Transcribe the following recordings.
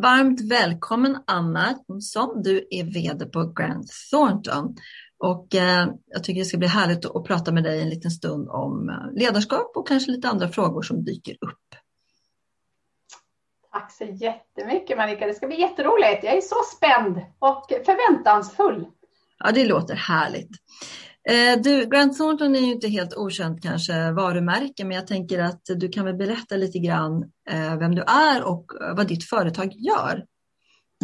Varmt välkommen Anna Jonsson. Du är VD på Grant Thornton. Och eh, jag tycker det ska bli härligt att prata med dig en liten stund om eh, ledarskap och kanske lite andra frågor som dyker upp. Tack så jättemycket Marika. Det ska bli jätteroligt. Jag är så spänd och förväntansfull. Ja, det låter härligt. Eh, du, Grant Thornton är ju inte helt okänt kanske varumärke, men jag tänker att du kan väl berätta lite grann eh, vem du är och eh, vad ditt företag gör.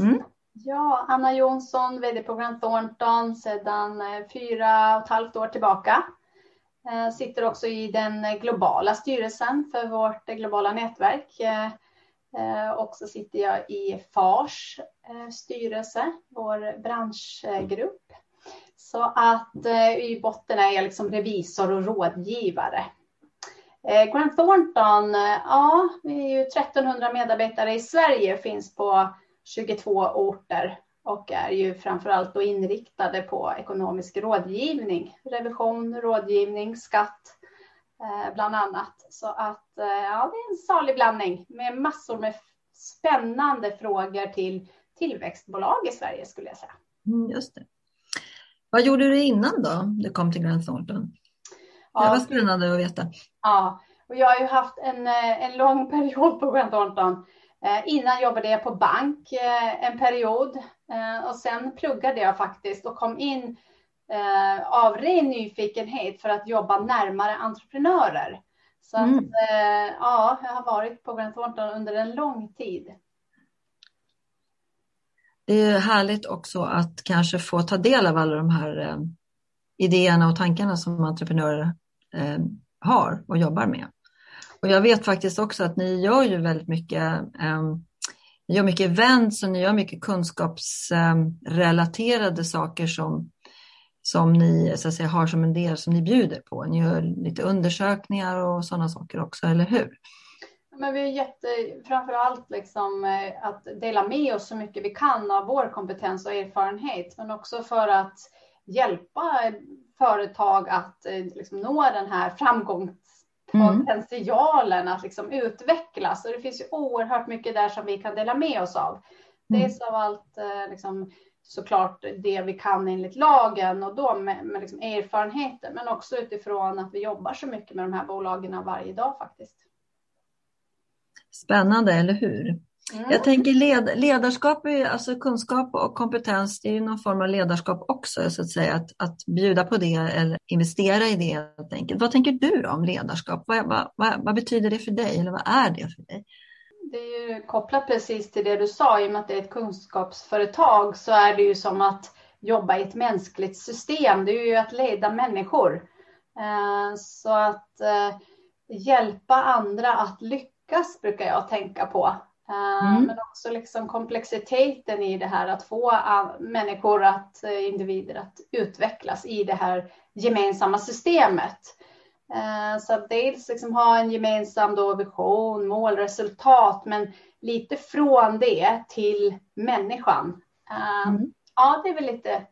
Mm. Ja, Anna Jonsson, VD på Grant Thornton sedan eh, fyra och ett halvt år tillbaka. Eh, sitter också i den globala styrelsen för vårt globala nätverk. Eh, och så sitter jag i FARs styrelse, vår branschgrupp. Så att eh, i botten är jag liksom revisor och rådgivare. Eh, Grant Thornton, eh, ja, vi är ju 1300 medarbetare i Sverige, finns på 22 orter och är ju framförallt då inriktade på ekonomisk rådgivning, revision, rådgivning, skatt eh, bland annat. Så att eh, ja, det är en salig blandning med massor med spännande frågor till tillväxtbolag i Sverige skulle jag säga. Mm, just det. Vad gjorde du innan då du kom till Grant Thornton? Ja, det var spännande att veta. Ja, och jag har ju haft en, eh, en lång period på Grant Thornton. Eh, innan jobbade jag på bank eh, en period och sen pluggade jag faktiskt och kom in av ren nyfikenhet för att jobba närmare entreprenörer. Så mm. att, ja, jag har varit på Grant Thornton under en lång tid det är härligt också att kanske få ta del av alla de här eh, idéerna och tankarna som entreprenörer eh, har och jobbar med. Och jag vet faktiskt också att ni gör ju väldigt mycket, eh, ni gör mycket events och ni gör mycket kunskapsrelaterade saker som, som ni så att säga, har som en del som ni bjuder på. Ni gör lite undersökningar och sådana saker också, eller hur? Men vi är jätte, framför allt liksom eh, att dela med oss så mycket vi kan av vår kompetens och erfarenhet, men också för att hjälpa företag att eh, liksom nå den här framgångspotentialen mm. att liksom utvecklas. Och det finns ju oerhört mycket där som vi kan dela med oss av. Mm. Dels av allt eh, liksom, såklart det vi kan enligt lagen och då med, med liksom erfarenheter, men också utifrån att vi jobbar så mycket med de här bolagen varje dag faktiskt. Spännande, eller hur? Mm. Jag tänker led, ledarskap, alltså kunskap och kompetens, det är ju någon form av ledarskap också, så att säga, att, att bjuda på det eller investera i det helt enkelt. Vad tänker du om ledarskap? Vad, vad, vad, vad, betyder det för dig eller vad är det för dig? Det är ju kopplat precis till det du sa, i och med att det är ett kunskapsföretag så är det ju som att jobba i ett mänskligt system. Det är ju att leda människor. Eh, så att eh, hjälpa andra att lyckas lyckas brukar jag tänka på. Eh, mm. Men också liksom komplexiteten i det här att få människor, att, eh, individer att utvecklas i det här gemensamma systemet. Eh, så att dels liksom ha en gemensam då vision, mål, resultat, men lite från det till människan. Mm. Ja, det är väl lite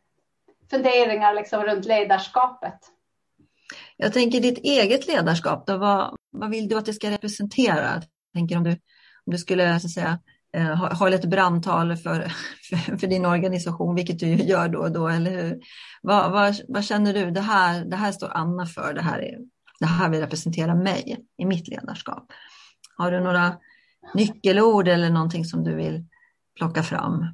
funderingar liksom runt ledarskapet. Jag tänker ditt eget ledarskap, då, vad, vad vill du att det ska representera? Jag tänker om du, om du skulle så att säga, eh, ha, ha lite brandtal för, för, för, din organisation, vilket du gör då och då, eller hur? Vad, vad, vad, känner du, det här, det här står Anna för, det här, är, det här vill representera mig i mitt ledarskap. Har du några nyckelord eller någonting som du vill plocka fram?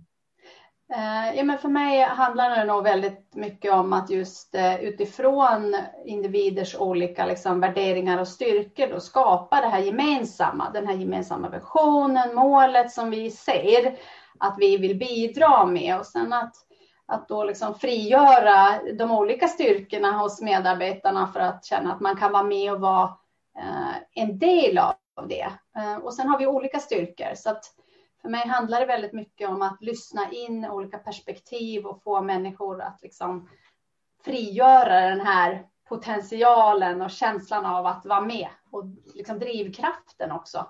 Eh, ja, men för mig handlar det nog väldigt mycket om att just eh, utifrån individers olika liksom, värderingar och styrkor då skapa det här gemensamma, den här gemensamma visionen, målet som vi ser att vi vill bidra med och sen att, att då liksom frigöra de olika styrkorna hos medarbetarna för att känna att man kan vara med och vara eh, en del av det. Eh, och sen har vi olika styrkor så att för mig handlar det väldigt mycket om att lyssna in olika perspektiv och få människor att liksom frigöra den här potentialen och känslan av att vara med och liksom drivkraften också.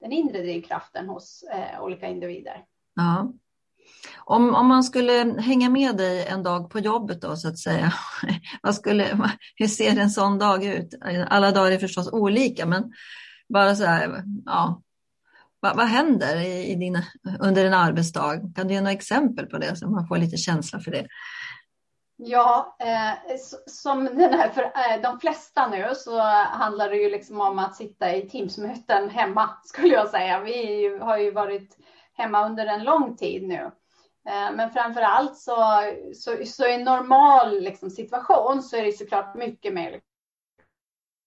Den inre drivkraften hos eh, olika individer. Ja. Om, om man skulle hänga med dig en dag på jobbet då så att säga, vad skulle, hur ser en sån dag ut? Alla dagar är förstås olika, men bara så här, ja, vad, vad händer i, i din, under en arbetsdag? Kan du ge några exempel på det så man får lite känsla för det? Ja, eh, som den här, för eh, de flesta nu så handlar det ju liksom om att sitta i Teamsmöten hemma skulle jag säga. Vi har ju varit hemma under en lång tid nu. Eh, men framför allt så, så, så i en normal liksom, situation så är det såklart mycket mer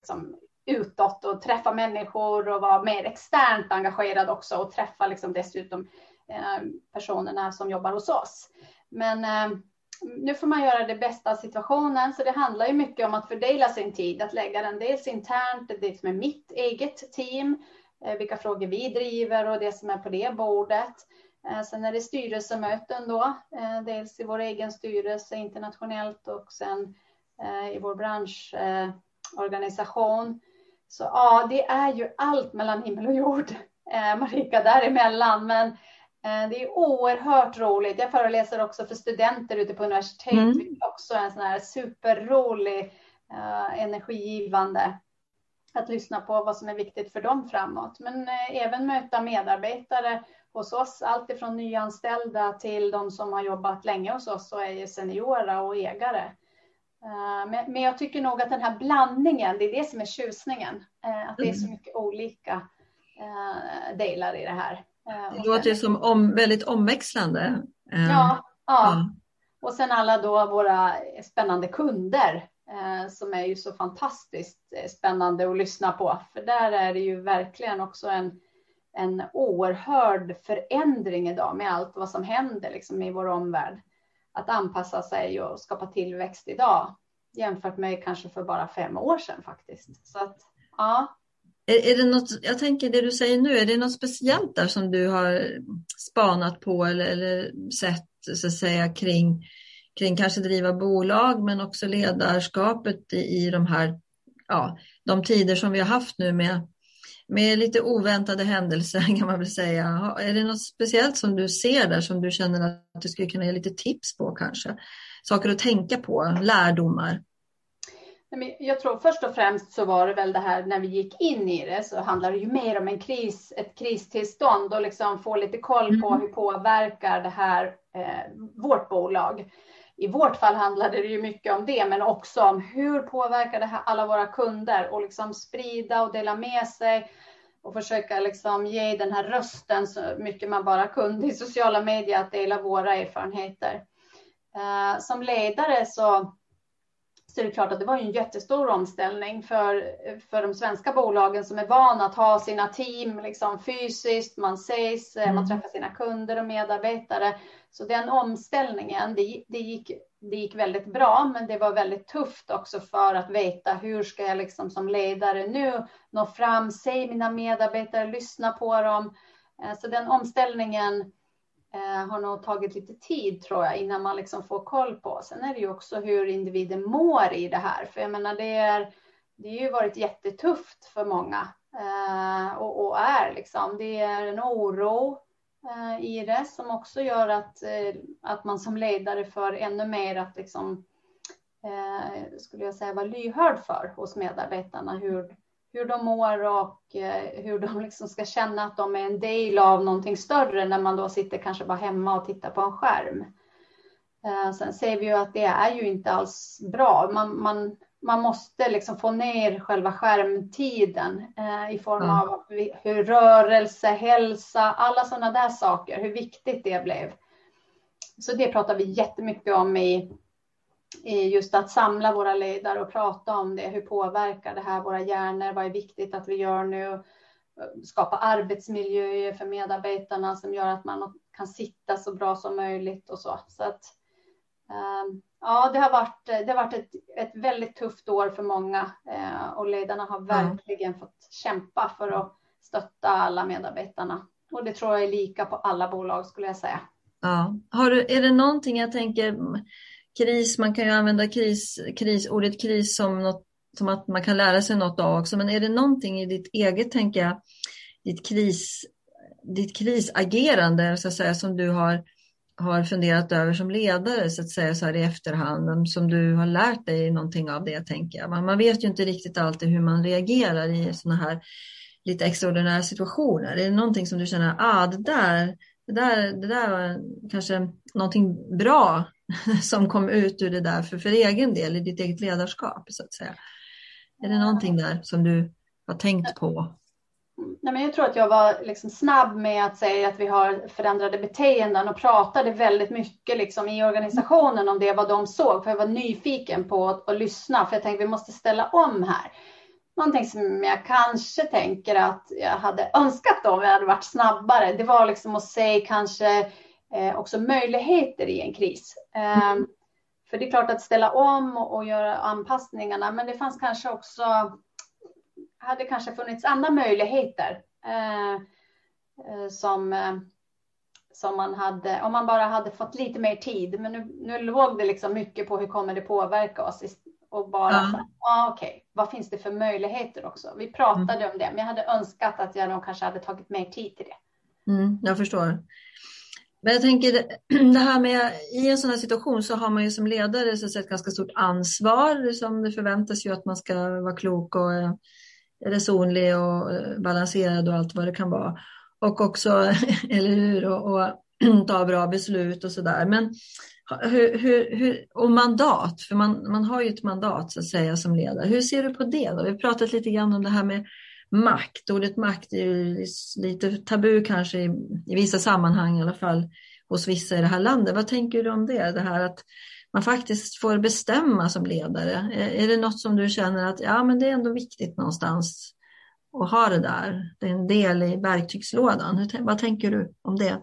liksom, utåt och träffa människor och vara mer externt engagerad också och träffa liksom dessutom eh, personerna som jobbar hos oss. Men eh, nu får man göra det bästa av situationen, så det handlar ju mycket om att fördela sin tid, att lägga den dels internt, det som är mitt eget team, eh, vilka frågor vi driver och det som är på det bordet. Sen är det styrelsemöten då, dels i vår egen styrelse internationellt och sen i vår branschorganisation. Så ja, det är ju allt mellan himmel och jord, eh, Marika, däremellan. Men eh, det är oerhört roligt. Jag föreläser också för studenter ute på universitet, mm. också en sån här superrolig, eh, energigivande att lyssna på vad som är viktigt för dem framåt. Men eh, även möta medarbetare hos oss, allt ifrån nyanställda till de som har jobbat länge hos oss och är seniora och ägare. Eh, men jag tycker nog att den här blandningen, det är det som är tjusningen. Eh, att det är så mm. mycket olika eh, delar i det här. Det låter ju som om, väldigt omväxlande. Ja, ja. Och sen alla då våra spännande kunder som är ju så fantastiskt spännande att lyssna på. För där är det ju verkligen också en, en oerhörd förändring idag med allt vad som händer liksom i vår omvärld att anpassa sig och skapa tillväxt idag jämfört med kanske för bara fem år sedan faktiskt. Så att, ja. Är, är det något, jag tänker det du säger nu, är det något speciellt där som du har spanat på eller, eller sett så att säga kring, kring kanske driva bolag men också ledarskapet i, i de här, ja, de tider som vi har haft nu med med lite oväntade händelser kan man väl säga. Är det något speciellt som du ser där som du känner att du skulle kunna ge lite tips på kanske? Saker att tänka på, lärdomar? Jag tror först och främst så var det väl det här när vi gick in i det så handlar det ju mer om en kris, ett kristillstånd och liksom få lite koll på mm. hur påverkar det här eh, vårt bolag. I vårt fall handlade det ju mycket om det, men också om hur påverkar det här alla våra kunder och liksom sprida och dela med sig och försöka liksom ge den här rösten så mycket man bara kunde i sociala medier att dela våra erfarenheter. Uh, som ledare så, så är det klart att det var en jättestor omställning för, för de svenska bolagen som är vana att ha sina team liksom fysiskt, man ses, mm. man träffar sina kunder och medarbetare. Så den omställningen, det, det, gick, det gick väldigt bra, men det var väldigt tufft också för att veta hur ska jag liksom som ledare nu nå fram, se mina medarbetare, lyssna på dem. Eh, så den omställningen eh, har nog tagit lite tid tror jag innan man liksom får koll på. Sen är det ju också hur individen mår i det här, för jag menar det är det har ju varit jättetufft för många eh, och, och, är liksom. Det är en oro Eh, i det som också gör att, eh, att man som ledare för ännu mer att liksom, eh, skulle jag säga, vara lyhörd för hos medarbetarna hur, hur de mår och hur de liksom ska känna att de är en del av någonting större när man då sitter kanske bara hemma och tittar på en skärm. Sen ser vi ju att det är ju inte alls bra. Man, man, man måste liksom få ner själva skärmtiden eh, i form mm. av hur rörelse, hälsa, alla sådana där saker, hur viktigt det blev. så det pratar vi jättemycket om i, i just att samla våra ledare och prata om det. Hur påverkar det här våra hjärnor? Vad är viktigt att vi gör nu? Skapa arbetsmiljöer för medarbetarna som gör att man kan sitta så bra som möjligt och så. Så att Ehm, ja, det har varit, det har varit ett, ett väldigt tufft år för många eh, och ledarna har verkligen mm. fått kämpa för att stötta alla medarbetarna. Och det tror jag är lika på alla bolag skulle jag säga. Ja. Har du, är det någonting jag tänker kris, man kan ju använda kris, kris, ordet kris som, något, som att man kan lära sig något av också, men är det någonting i ditt eget, tänker jag, ditt, kris, ditt krisagerande så att säga, som du har har funderat över som ledare så att säga så här i efterhand, som du har lärt dig någonting av det tänker jag. Man, man vet ju inte riktigt alltid hur man reagerar i sådana här lite extraordinära situationer. Är det någonting som du känner, ah det där, det där, det där var kanske någonting bra som kom ut ur det där för, för egen del i ditt eget ledarskap så att säga. Är det någonting där som du har tänkt på? Nej, men jag tror att jag var liksom snabb med att säga att vi har förändrade beteenden och pratade väldigt mycket liksom i organisationen om det, vad de såg. För jag var nyfiken på att, att lyssna, för jag tänkte vi måste ställa om här. Någonting som jag kanske tänker att jag hade önskat om jag hade varit snabbare, det var liksom att se kanske eh, också möjligheter i en kris. Eh, för det är klart att ställa om och göra anpassningarna, men det fanns kanske också hade kanske funnits andra möjligheter eh, eh, som, eh, som man hade, om man bara hade fått lite mer tid. Men nu, nu låg det liksom mycket på hur kommer det påverka oss och bara, ja. ah, okej, okay, vad finns det för möjligheter också? Vi pratade mm. om det, men jag hade önskat att jag nog kanske hade tagit mer tid till det. Mm, jag förstår. Men jag tänker det här med i en sån här situation så har man ju som ledare så ett ganska stort ansvar som det förväntas ju att man ska vara klok och resonlig och eh, balanserad och allt vad det kan vara. Och också, eller hur, och, och ta bra beslut och sådär. Men hur, hur, hur, och mandat, för man, man har ju ett mandat så att säga som ledare. Hur ser du på det? Då? Vi har pratat lite grann om det här med makt. Ordet makt är ju lite tabu kanske i, i vissa sammanhang i alla fall hos vissa i det här landet. Vad tänker du om det? Det här att man faktiskt får bestämma som ledare? Är det något som du känner att ja, men det är ändå viktigt någonstans att ha det där? Det är en del i verktygslådan. Hur, vad tänker du om det?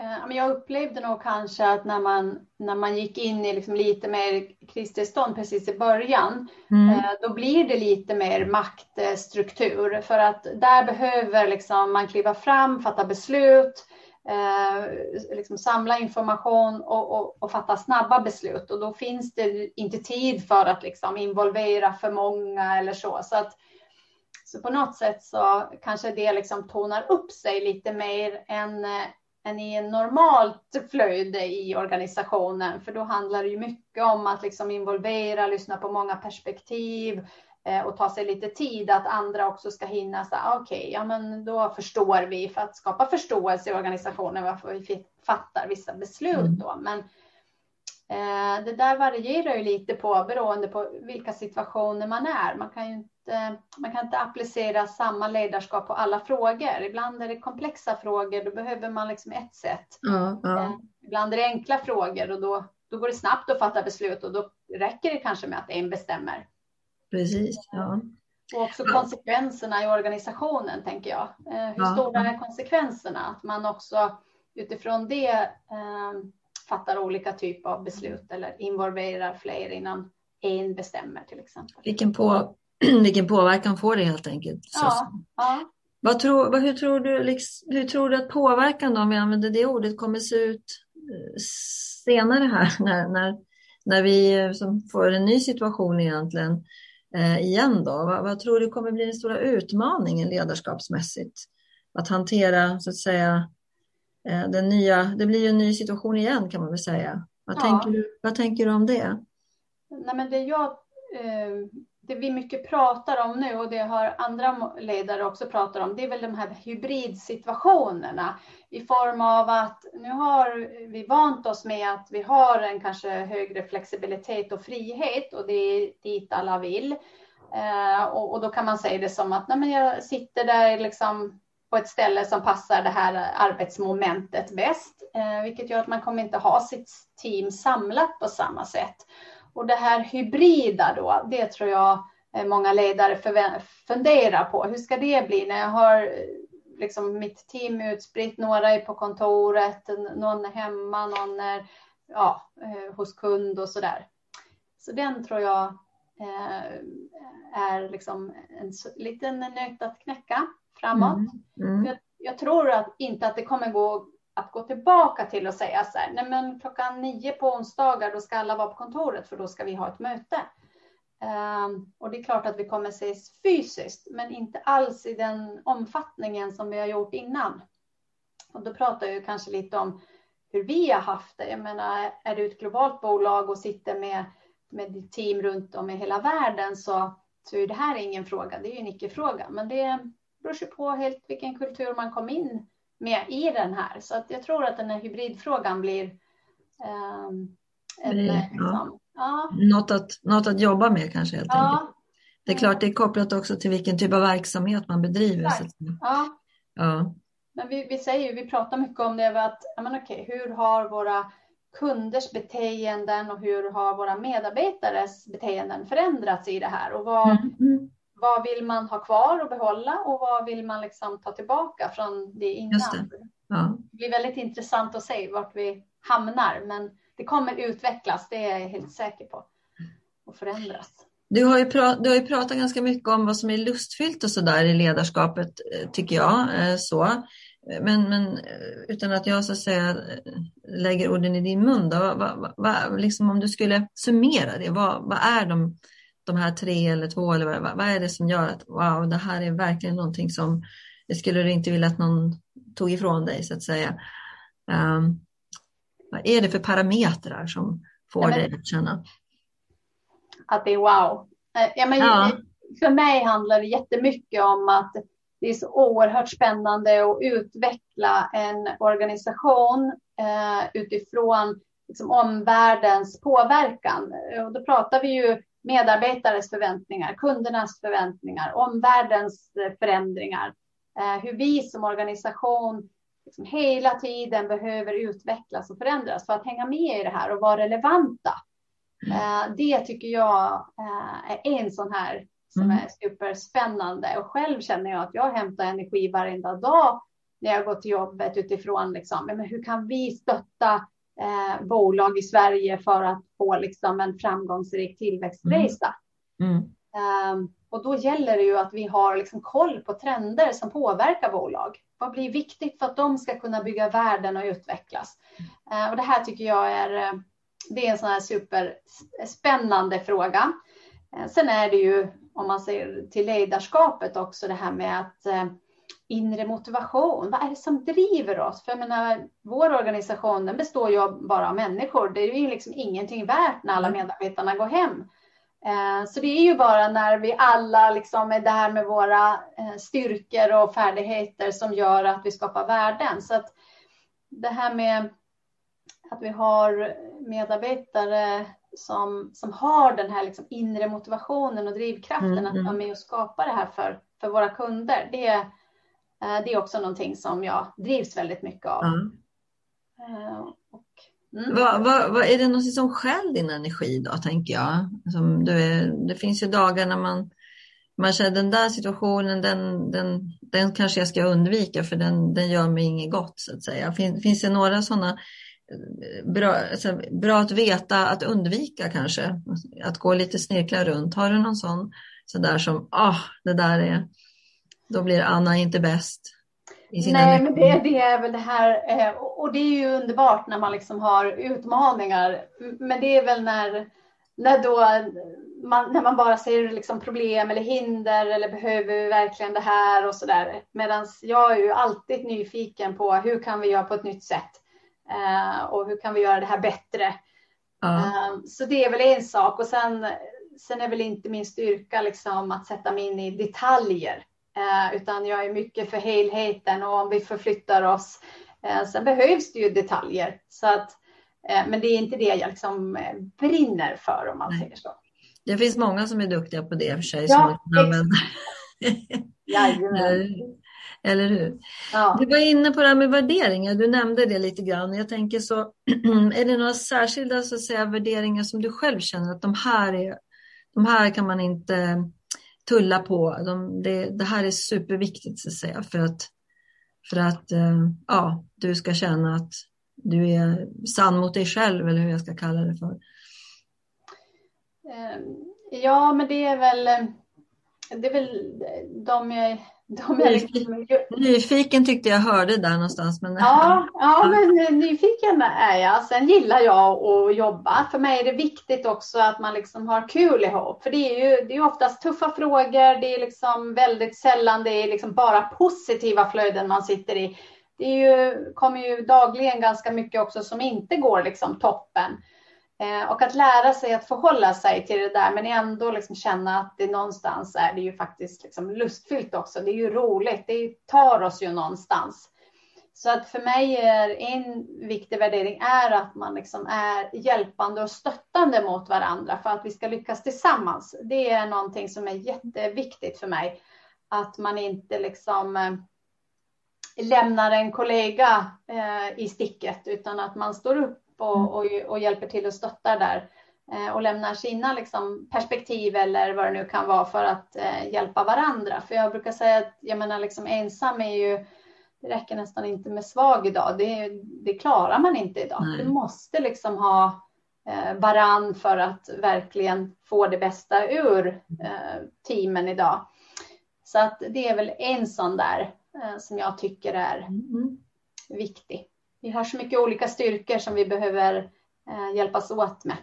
Eh, jag upplevde nog kanske att när man, när man gick in i liksom lite mer kristillstånd precis i början, mm. Eh, då blir det lite mer maktstruktur. För att där behöver liksom man kliva fram, fatta beslut, eh, liksom samla information och, och, och, fatta snabba beslut. Och då finns det inte tid för att liksom involvera för många eller så. Så, att, så på något sätt så kanske det liksom tonar upp sig lite mer än, eh, än i en normalt flöde i organisationen. För då handlar det ju mycket om att liksom involvera, lyssna på många perspektiv, Eh, och ta sig lite tid att andra också ska hinna okej, okay, ja men då förstår vi för att skapa förståelse i organisationen varför vi fattar vissa beslut mm. då. Men eh, det där varierar ju lite på beroende på vilka situationer man är. Man kan ju inte, man kan inte applicera samma ledarskap på alla frågor. Ibland är det komplexa frågor, då behöver man liksom ett sätt. Mm. Eh, ibland är det enkla frågor och då, då går det snabbt att fatta beslut och då räcker det kanske med att en bestämmer. Precis, ja. Och också konsekvenserna i organisationen, tänker jag. Eh, hur ja. stora är konsekvenserna? Att man också utifrån det eh, fattar olika typer av beslut eller involverar fler innan en bestämmer till exempel. Vilken, på, vilken påverkan får det helt enkelt? Ja, ja. Vad tror, hur, tror du, liksom, hur tror du att påverkan, då, om vi använder det ordet, kommer se ut eh, senare här när, när, när vi eh, får en ny situation egentligen? Eh, igen då? Vad, vad, tror du kommer bli den stora utmaningen ledarskapsmässigt? Att hantera så att säga eh, den nya, det blir ju en ny situation igen kan man väl säga. Vad, ja. tänker, du, vad tänker du om det? Nej, men det, jag, eh, det vi mycket pratar om nu och det har andra ledare också pratat om, det är väl de här hybridsituationerna i form av att nu har vi vant oss med att vi har en kanske högre flexibilitet och frihet och det är dit alla vill. Eh, och, och, då kan man säga det som att nej, men jag sitter där liksom på ett ställe som passar det här arbetsmomentet bäst, eh, vilket gör att man kommer inte ha sitt team samlat på samma sätt. Och det här hybrida då, det tror jag många ledare funderar på. Hur ska det bli när jag har liksom mitt team utspritt, några är på kontoret, någon är hemma, någon är ja, hos kund och så där. Så den tror jag eh, är liksom en liten nöt att knäcka framåt. Mm. Mm. Jag, jag, tror att inte att det kommer gå att gå tillbaka till och säga så här, nej men klockan nio på onsdagar då ska alla vara på kontoret för då ska vi ha ett möte. Um, och det är klart att vi kommer ses fysiskt, men inte alls i den omfattningen som vi har gjort innan. Och då pratar jag kanske lite om hur vi har haft det. Jag menar, är du ett globalt bolag och sitter med med ditt team runt om i hela världen så, så är det här ingen fråga, det är ju en icke-fråga. Men det beror sig på helt vilken kultur man kom in med i den här. Så att jag tror att den här hybridfrågan blir um, en, det, liksom, ja. Något, att, något att jobba med kanske helt ja. enkelt. Det är klart, det är kopplat också till vilken typ av verksamhet man bedriver. Så ja. ja. Men vi, vi säger, vi pratar mycket om det, att men okej, hur har våra kunders beteenden och hur har våra medarbetares beteenden förändrats i det här och vad, mm. Vad vill man ha kvar och behålla och vad vill man liksom ta tillbaka från det innan? Det. Ja. det blir väldigt intressant att se vart vi hamnar, men det kommer utvecklas, det är jag helt säker på, och förändras. Du har, ju pratat, du har ju pratat ganska mycket om vad som är lustfyllt och så där i ledarskapet, eh, tycker jag. Eh, så. Men, men utan att jag så att säga lägger orden i din mun, då, vad, vad, liksom om du skulle summera det, vad, vad är de, de här tre eller två, eller vad, vad är det som gör att wow, det här är verkligen någonting som det skulle du inte vilja att någon tog ifrån dig så att säga. Um, vad är det för parametrar som får ja, dig att känna? Att det är wow. Eh, ja, men ja. För mig handlar det jättemycket om att det är så oerhört spännande att utveckla en organisation eh, utifrån liksom, omvärldens påverkan. Och då pratar vi ju medarbetares förväntningar, kundernas förväntningar, omvärldens förändringar. Eh, hur vi som organisation liksom hela tiden behöver utvecklas och förändras för att hänga med i det här och vara relevanta. Mm. Eh, det tycker jag eh, är en sån här som mm. är superspännande. Och själv känner jag att jag hämtar energi varenda dag när jag går till jobbet utifrån liksom, men hur kan vi stötta eh, bolag i Sverige för att få liksom, en framgångsrik tillväxtresa? Mm. Mm. Um, och då gäller det ju att vi har liksom koll på trender som påverkar bolag. Vad blir viktigt för att de ska kunna bygga värden och utvecklas? Uh, och det här tycker jag är, eh, det är en sån här superspännande fråga. Uh, sen är det ju om man ser till ledarskapet också det här med att eh, inre motivation. Vad är det som driver oss? För jag menar, vår organisation den består ju bara av människor. Det är ju liksom ingenting värt när alla mm. medarbetarna går hem. Eh, så det är ju bara när vi alla liksom är där med våra eh, styrkor och färdigheter som gör att vi skapar värden. Så att det här med att vi har medarbetare som, som har den här liksom inre motivationen och drivkraften mm, att vara mm. med och skapa det här för, för våra kunder. Det, eh, det är också någonting som jag drivs väldigt mycket av. Mm. Och, mm. vad, vad, vad, är det något som skäl din energi då, tänker jag? Som är, det finns ju dagar när man, man känner den där situationen, den, den, den kanske jag ska undvika för den, den gör mig inget gott så att säga. Fin, finns det några sådana bra, alltså, bra att veta att undvika kanske. Att gå lite snirklar runt. Har du någon sån sådär som, ah, det där är, då blir Anna inte bäst. Nej, men det, det, är väl det här, eh, och det är ju underbart när man liksom har utmaningar. Men det är väl när, när, då, man, när man bara ser liksom problem eller hinder eller behöver vi verkligen det här och så där. Medan jag är ju alltid nyfiken på hur kan vi göra på ett nytt sätt? Eh, och hur kan vi göra det här bättre? Uh. Så det är väl en sak och sen, sen är väl inte min styrka liksom att sätta mig in i detaljer, utan jag är mycket för helheten och om vi förflyttar oss. Sen behövs det ju detaljer så att, men det är inte det jag liksom brinner för om man säger så. Det finns många som är duktiga på det för sig. Ja, Eller hur? Ja. Du var inne på det här med värderingar, du nämnde det lite grann. Jag tänker så, är det några särskilda så att säga, värderingar som du själv känner att de här, är, de här kan man inte tulla på. De, det, det här är superviktigt så att säga för att, för att eh, ja, du ska känna att du är sann mot dig själv eller hur jag ska kalla det för. Ehm, ja, men det är väl, eh, det är väl de jag de är liksom... Nyfiken tyckte jag hörde där någonstans. Men... Ja, ja, men nyfiken är jag. Sen gillar jag att jobba. För mig är det viktigt också att man liksom har kul ihop. För det är ju det är oftast tuffa frågor. Det är liksom väldigt sällan det är liksom bara positiva flöden man sitter i. Det är ju, kommer ju dagligen ganska mycket också som inte går liksom toppen. Eh, och att lära sig att förhålla sig till det där men ändå liksom känna att det någonstans är det ju faktiskt liksom lustfyllt också. Det är ju roligt, det tar oss ju någonstans. Så att för mig är en viktig värdering är att man liksom är hjälpande och stöttande mot varandra för att vi ska lyckas tillsammans. Det är någonting som är jätteviktigt för mig. Att man inte liksom eh, lämnar en kollega eh, i sticket utan att man står upp och, mm. och, och hjälper till och stöttar där eh, och lämnar sina liksom, perspektiv eller vad det nu kan vara för att eh, hjälpa varandra. För jag brukar säga att jag menar, liksom, ensam är ju, det räcker nästan inte med svag idag. Det, det klarar man inte idag. Nej. Du måste liksom ha eh, varann för att verkligen få det bästa ur eh, teamen idag. Så att det är väl en sån där eh, som jag tycker är mm. viktig vi har så mycket olika styrkor som vi behöver eh, hjälpas åt med.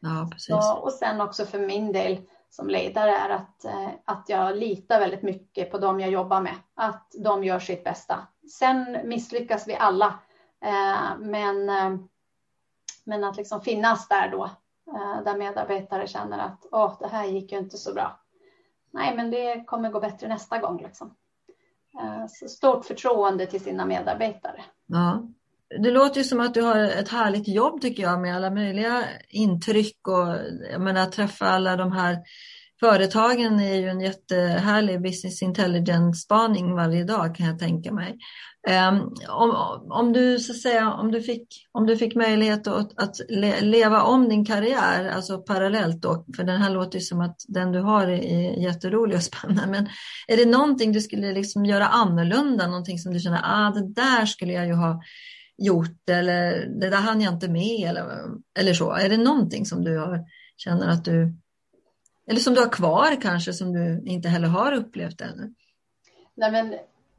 Ja, precis. Så, och sen också för min del som ledare är att, eh, att jag litar väldigt mycket på dem jag jobbar med. Att de gör sitt bästa. Sen misslyckas vi alla. Eh, men, eh, men att liksom finnas där då. Eh, där medarbetare känner att Åh, det här gick ju inte så bra. Nej, men det kommer gå bättre nästa gång. Liksom. Eh, så stort förtroende till sina medarbetare. Ja, det låter ju som att du har ett härligt jobb tycker jag med alla möjliga intryck och jag menar att träffa alla de här företagen är ju en jättehärlig business intelligence spaning varje dag kan jag tänka mig. Um, om, om, du, så att säga, om, du fick, om du fick möjlighet att, att leva om din karriär, alltså parallellt då, för den här låter ju som att den du har är jätterolig och spännande, men är det någonting du skulle liksom göra annorlunda, någonting som du känner, ah det där skulle jag ju ha gjort eller det där hann jag inte med eller, eller så? Är det någonting som du har, känner att du, eller som du har kvar kanske som du inte heller har upplevt ännu? Nej men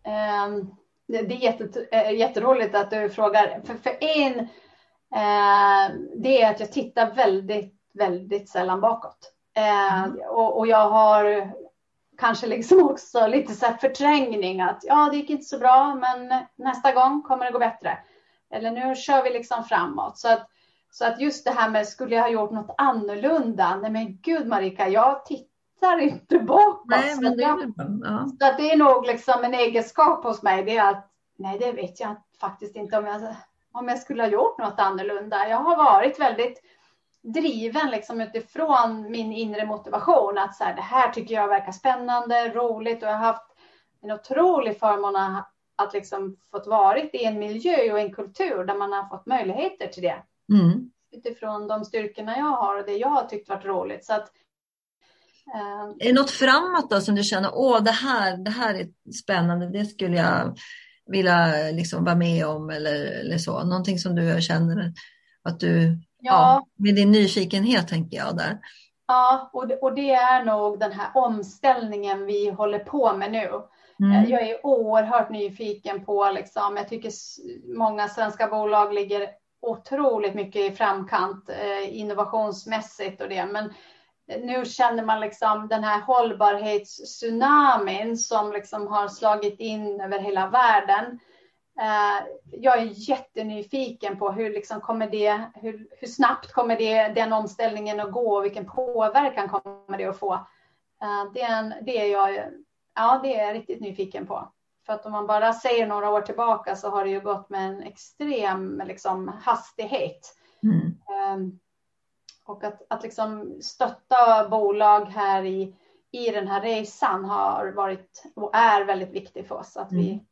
eh, det, är jätte, äh, jätteroligt att du frågar. För, för en, eh, det är att jag tittar väldigt, väldigt sällan bakåt. Eh, och, och jag har kanske liksom också lite så förträngning att ja, det gick inte så bra, men nästa gång kommer det gå bättre. Eller nu kör vi liksom framåt. Så att, så att just det här med skulle jag ha gjort något annorlunda? Nej men gud Marika, jag tittar inte bakåt. Nej, men det, är, ja. Så att det är nog liksom en egenskap hos mig. Det är att nej, det vet jag faktiskt inte om jag, om jag skulle ha gjort något annorlunda. Jag har varit väldigt driven liksom utifrån min inre motivation att så här, det här tycker jag verkar spännande, roligt och jag har haft en otrolig förmån att liksom fått varit i en miljö och en kultur där man har fått möjligheter till det. Mm. Utifrån de styrkorna jag har och det jag har tyckt varit roligt. Så att, eh... Är det något framåt då som du känner, åh det här, det här är spännande, det skulle jag vilja liksom vara med om eller, eller så? Någonting som du känner att du, ja. ja med din nyfikenhet tänker jag där. Ja, och det, och det är nog den här omställningen vi håller på med nu. Mm. Jag är oerhört nyfiken på, liksom, jag tycker många svenska bolag ligger otroligt mycket i framkant eh, innovationsmässigt och det. Men eh, nu känner man liksom den här hållbarhetstsunamin som liksom har slagit in över hela världen. Eh, jag är jättenyfiken på hur, liksom kommer det, hur, hur snabbt kommer det, den omställningen att gå och vilken påverkan kommer det att få. Eh, det är, en, det är jag Ja, det är jag riktigt nyfiken på. För att om man bara säger några år tillbaka så har det ju gått med en extrem liksom, hastighet. Mm. Um, och att, att liksom stötta bolag här i, i den här resan har varit och är väldigt viktig för oss. Att vi mm.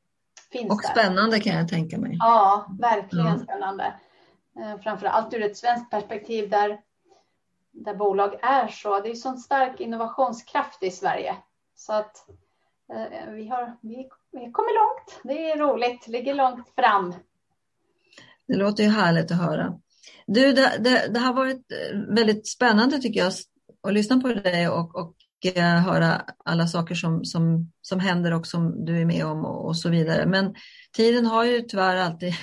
finns och spännande kan jag tänka mig. Ja, verkligen mm. spännande. Eh, framför allt ur ett svenskt perspektiv där, där bolag är så. Det är sån stark innovationskraft i Sverige. Så att Eh, vi har vi, vi kommer långt. Det är roligt, ligger långt fram. Det låter ju härligt att höra. Du, det, det, det har varit eh, väldigt spännande tycker jag att lyssna på dig och, och eh, höra alla saker som, som, som händer och som du är med om och, och så vidare. Men tiden har ju tyvärr alltid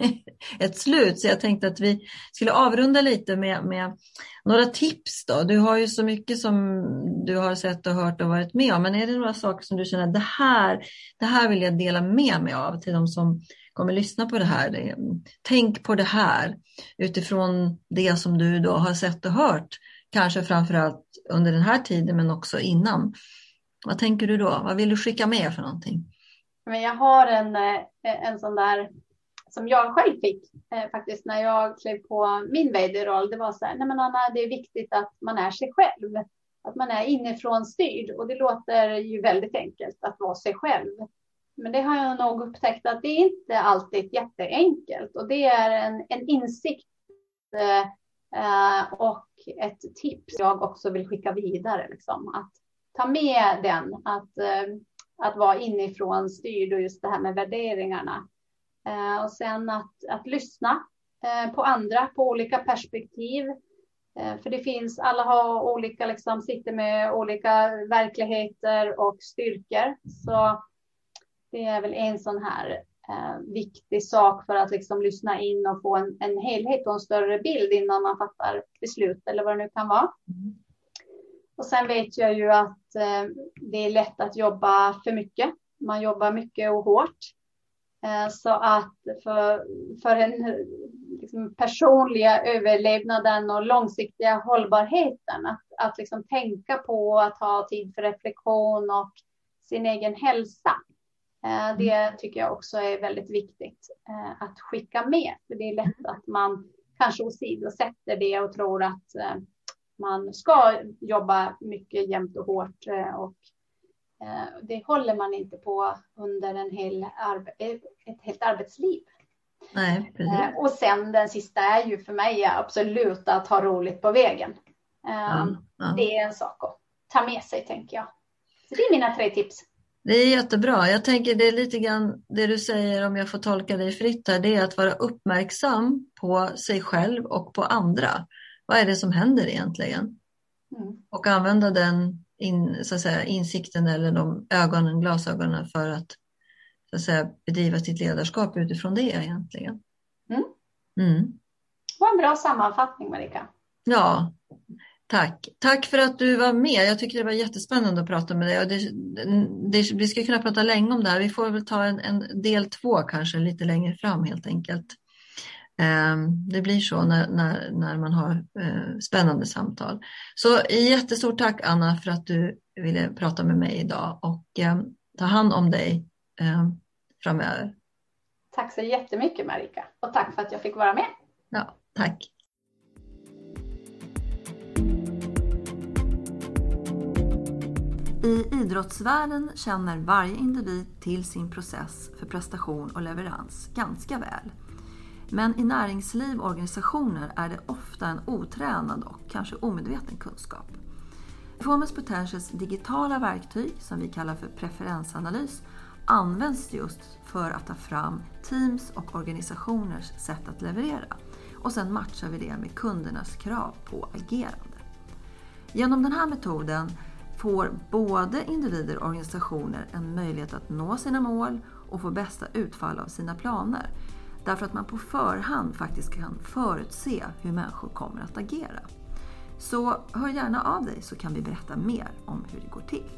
ett slut. Så jag tänkte att vi skulle avrunda lite med, med några tips. Då. Du har ju så mycket som du har sett och hört och varit med om. Men är det några saker som du känner att det här, det här vill jag dela med mig av till de som kommer lyssna på det här. Tänk på det här utifrån det som du då har sett och hört. Kanske framförallt under den här tiden men också innan. Vad tänker du då? Vad vill du skicka med för någonting? Men jag har en, eh, en sån där som jag själv fick eh, faktiskt när jag klev på min vd-roll. Det var så här, nej men Anna, det är viktigt att man är sig själv. Att man är inifrån styrd och det låter ju väldigt enkelt att vara sig själv. Men det har jag nog upptäckt att det är inte alltid jätteenkelt och det är en, en insikt eh, eh och ett tips jag också vill skicka vidare. Liksom. Att ta med den, att, eh, att vara inifrån styrd och just det här med värderingarna. Eh, och sen att, att lyssna eh, på andra, på olika perspektiv. Eh, för det finns, alla har olika, liksom, sitter med olika verkligheter och styrkor. Så det är väl en sån här eh, viktig sak för att liksom lyssna in och få en, en helhet och en större bild innan man fattar beslut eller vad det nu kan vara. Mm. Och sen vet jag ju att eh, det är lätt att jobba för mycket. Man jobbar mycket och hårt. Eh, så att för, för den liksom personliga överlevnaden och långsiktiga hållbarheten, att, att liksom tänka på att ha tid för reflektion och sin egen hälsa. Eh, det mm. tycker jag också är väldigt viktigt eh, att skicka med, för det är lätt att man kanske åsidosätter det och tror att man ska jobba mycket jämt och hårt och det håller man inte på under en hel ett helt arbetsliv. Nej, eh, och sen den sista är ju för mig absolut att ha roligt på vägen. Ja, ja. Det är en sak att ta med sig tänker jag. Så det är mina tre tips. Det är jättebra. Jag tänker det är lite grann det du säger om jag får tolka dig fritt här. Det är att vara uppmärksam på sig själv och på andra. Vad är det som händer egentligen? Mm. Och använda den in, så att säga, insikten eller de ögonen, glasögonen för att, så att säga, bedriva sitt ledarskap utifrån det egentligen. Mm. Mm. Det var en bra sammanfattning Marika. Ja, tack. Tack för att du var med. Jag tycker det var jättespännande att prata med dig. Det, det, vi ska kunna prata länge om det här. Vi får väl ta en, en del två kanske lite längre fram helt enkelt. Ehm, det blir så när, när, när man har eh, spännande samtal. Så jättestort tack Anna för att du ville prata med mig idag och ehm, ta hand om dig ehm, framöver. Tack så jättemycket Marika och tack för att jag fick vara med. Ja, tack. I idrottsvärlden känner varje individ till sin process för prestation och leverans ganska väl. Men i näringsliv och organisationer är det ofta en otränad och kanske omedveten kunskap. Performance Potentials digitala verktyg, som vi kallar för preferensanalys, används just för att ta fram teams och organisationers sätt att leverera. Och sen matchar vi det med kundernas krav på agerande. Genom den här metoden får både individer och organisationer en möjlighet att nå sina mål och få bästa utfall av sina planer Därför att man på förhand faktiskt kan förutse hur människor kommer att agera. Så hör gärna av dig så kan vi berätta mer om hur det går till.